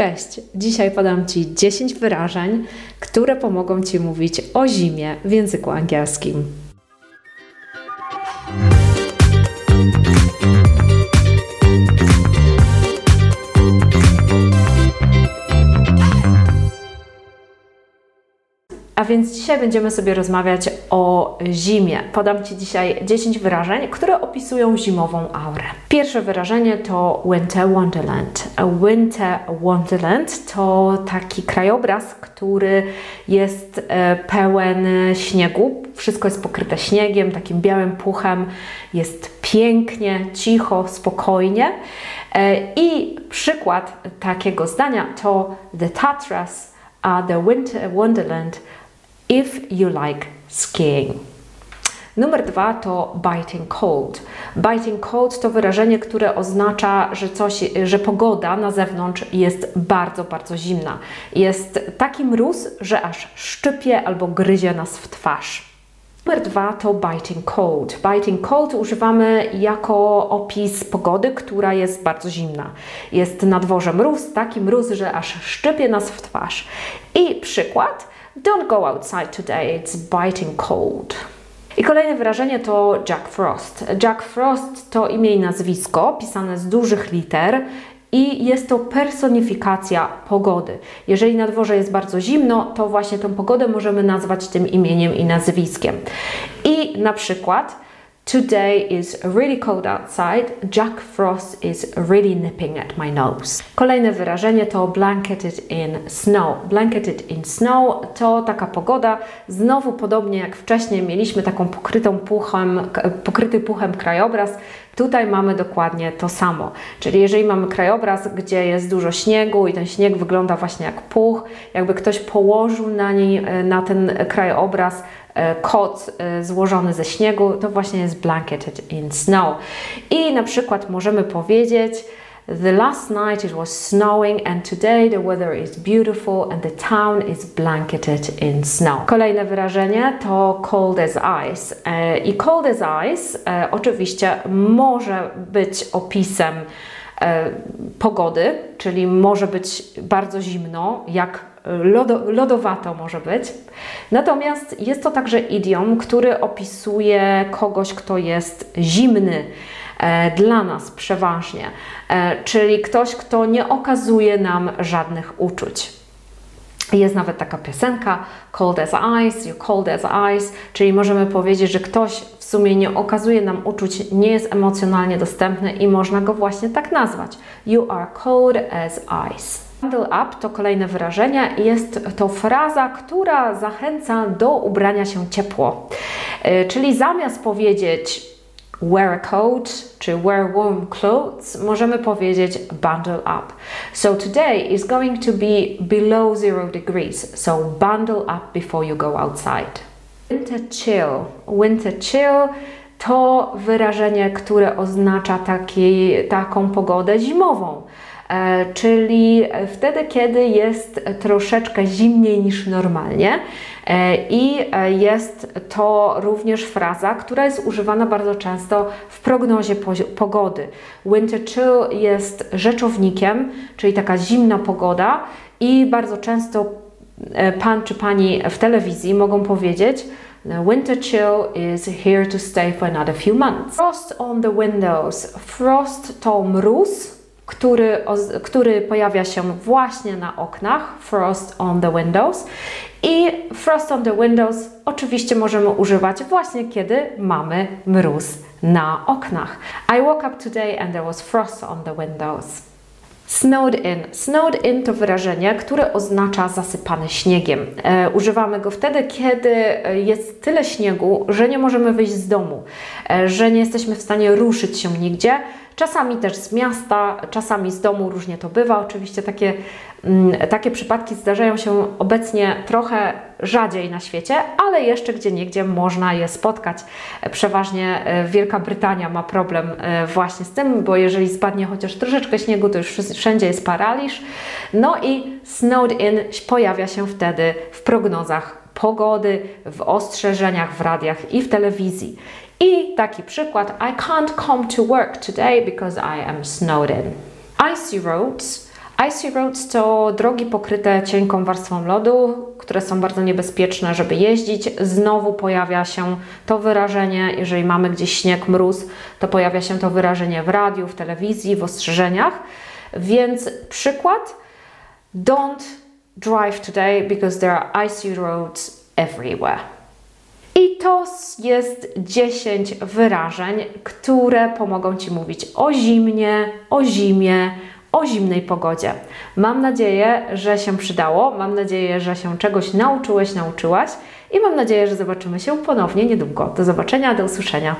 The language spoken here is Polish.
Cześć! Dzisiaj podam Ci 10 wyrażeń, które pomogą Ci mówić o zimie w języku angielskim. Więc dzisiaj będziemy sobie rozmawiać o zimie. Podam Ci dzisiaj 10 wyrażeń, które opisują zimową aurę. Pierwsze wyrażenie to Winter Wonderland. Winter Wonderland to taki krajobraz, który jest e, pełen śniegu. Wszystko jest pokryte śniegiem, takim białym puchem. Jest pięknie, cicho, spokojnie. E, I przykład takiego zdania to The Tatras are the Winter Wonderland if you like skiing. Numer dwa to biting cold. Biting cold to wyrażenie, które oznacza, że, coś, że pogoda na zewnątrz jest bardzo, bardzo zimna. Jest taki mróz, że aż szczypie albo gryzie nas w twarz. Numer dwa to biting cold. Biting cold używamy jako opis pogody, która jest bardzo zimna. Jest na dworze mróz, taki mróz, że aż szczypie nas w twarz. I przykład Don't go outside today, it's biting cold. I kolejne wyrażenie to Jack Frost. Jack Frost to imię i nazwisko pisane z dużych liter i jest to personifikacja pogody. Jeżeli na dworze jest bardzo zimno, to właśnie tę pogodę możemy nazwać tym imieniem i nazwiskiem. I na przykład Today is really cold outside. Jack Frost is really nipping at my nose. Kolejne wyrażenie to blanketed in snow. Blanketed in snow to taka pogoda, znowu podobnie jak wcześniej mieliśmy taką pokrytą puchem, pokryty puchem krajobraz, Tutaj mamy dokładnie to samo. Czyli jeżeli mamy krajobraz, gdzie jest dużo śniegu i ten śnieg wygląda właśnie jak puch, jakby ktoś położył na, niej, na ten krajobraz E, koc e, złożony ze śniegu, to właśnie jest blanketed in snow. I na przykład możemy powiedzieć, The last night it was snowing and today the weather is beautiful and the town is blanketed in snow. Kolejne wyrażenie to cold as ice. E, I cold as ice oczywiście może być opisem pogody, czyli może być bardzo zimno, jak lodo, lodowato może być. Natomiast jest to także idiom, który opisuje kogoś, kto jest zimny e, dla nas przeważnie, e, czyli ktoś, kto nie okazuje nam żadnych uczuć. Jest nawet taka piosenka Cold as ice, you cold as ice, czyli możemy powiedzieć, że ktoś w sumie nie okazuje nam uczuć, nie jest emocjonalnie dostępny i można go właśnie tak nazwać. You are cold as ice. Bundle up to kolejne wyrażenie. Jest to fraza, która zachęca do ubrania się ciepło. E, czyli zamiast powiedzieć wear a coat czy wear warm clothes, możemy powiedzieć bundle up. So today is going to be below zero degrees. So bundle up before you go outside. Winter chill. Winter chill to wyrażenie, które oznacza taki, taką pogodę zimową. E, czyli wtedy, kiedy jest troszeczkę zimniej niż normalnie. E, I e, jest to również fraza, która jest używana bardzo często w prognozie pogody. Winter chill jest rzeczownikiem, czyli taka zimna pogoda, i bardzo często pan czy pani w telewizji mogą powiedzieć, winter chill is here to stay for another few months. Frost on the windows. Frost to mróz, który, który pojawia się właśnie na oknach, frost on the windows. I frost on the windows oczywiście możemy używać właśnie kiedy mamy mróz na oknach. I woke up today and there was frost on the windows. Snowed in. Snowed in to wyrażenie, które oznacza zasypany śniegiem. E, używamy go wtedy, kiedy jest tyle śniegu, że nie możemy wyjść z domu, e, że nie jesteśmy w stanie ruszyć się nigdzie, Czasami też z miasta, czasami z domu, różnie to bywa. Oczywiście takie, mm, takie przypadki zdarzają się obecnie trochę rzadziej na świecie, ale jeszcze gdzie niegdzie można je spotkać. Przeważnie e, Wielka Brytania ma problem e, właśnie z tym, bo jeżeli spadnie chociaż troszeczkę śniegu, to już wszędzie jest paraliż. No i snowed in pojawia się wtedy w prognozach pogody, w ostrzeżeniach w radiach i w telewizji. I taki przykład: I can't come to work today because I am snowed in. Icy roads. Icy roads to drogi pokryte cienką warstwą lodu, które są bardzo niebezpieczne, żeby jeździć. Znowu pojawia się to wyrażenie, jeżeli mamy gdzieś śnieg, mróz, to pojawia się to wyrażenie w radiu, w telewizji, w ostrzeżeniach. Więc przykład: Don't drive today because there are icy roads everywhere. I to jest 10 wyrażeń, które pomogą Ci mówić o zimnie, o zimie, o zimnej pogodzie. Mam nadzieję, że się przydało, mam nadzieję, że się czegoś nauczyłeś, nauczyłaś i mam nadzieję, że zobaczymy się ponownie niedługo. Do zobaczenia, do usłyszenia.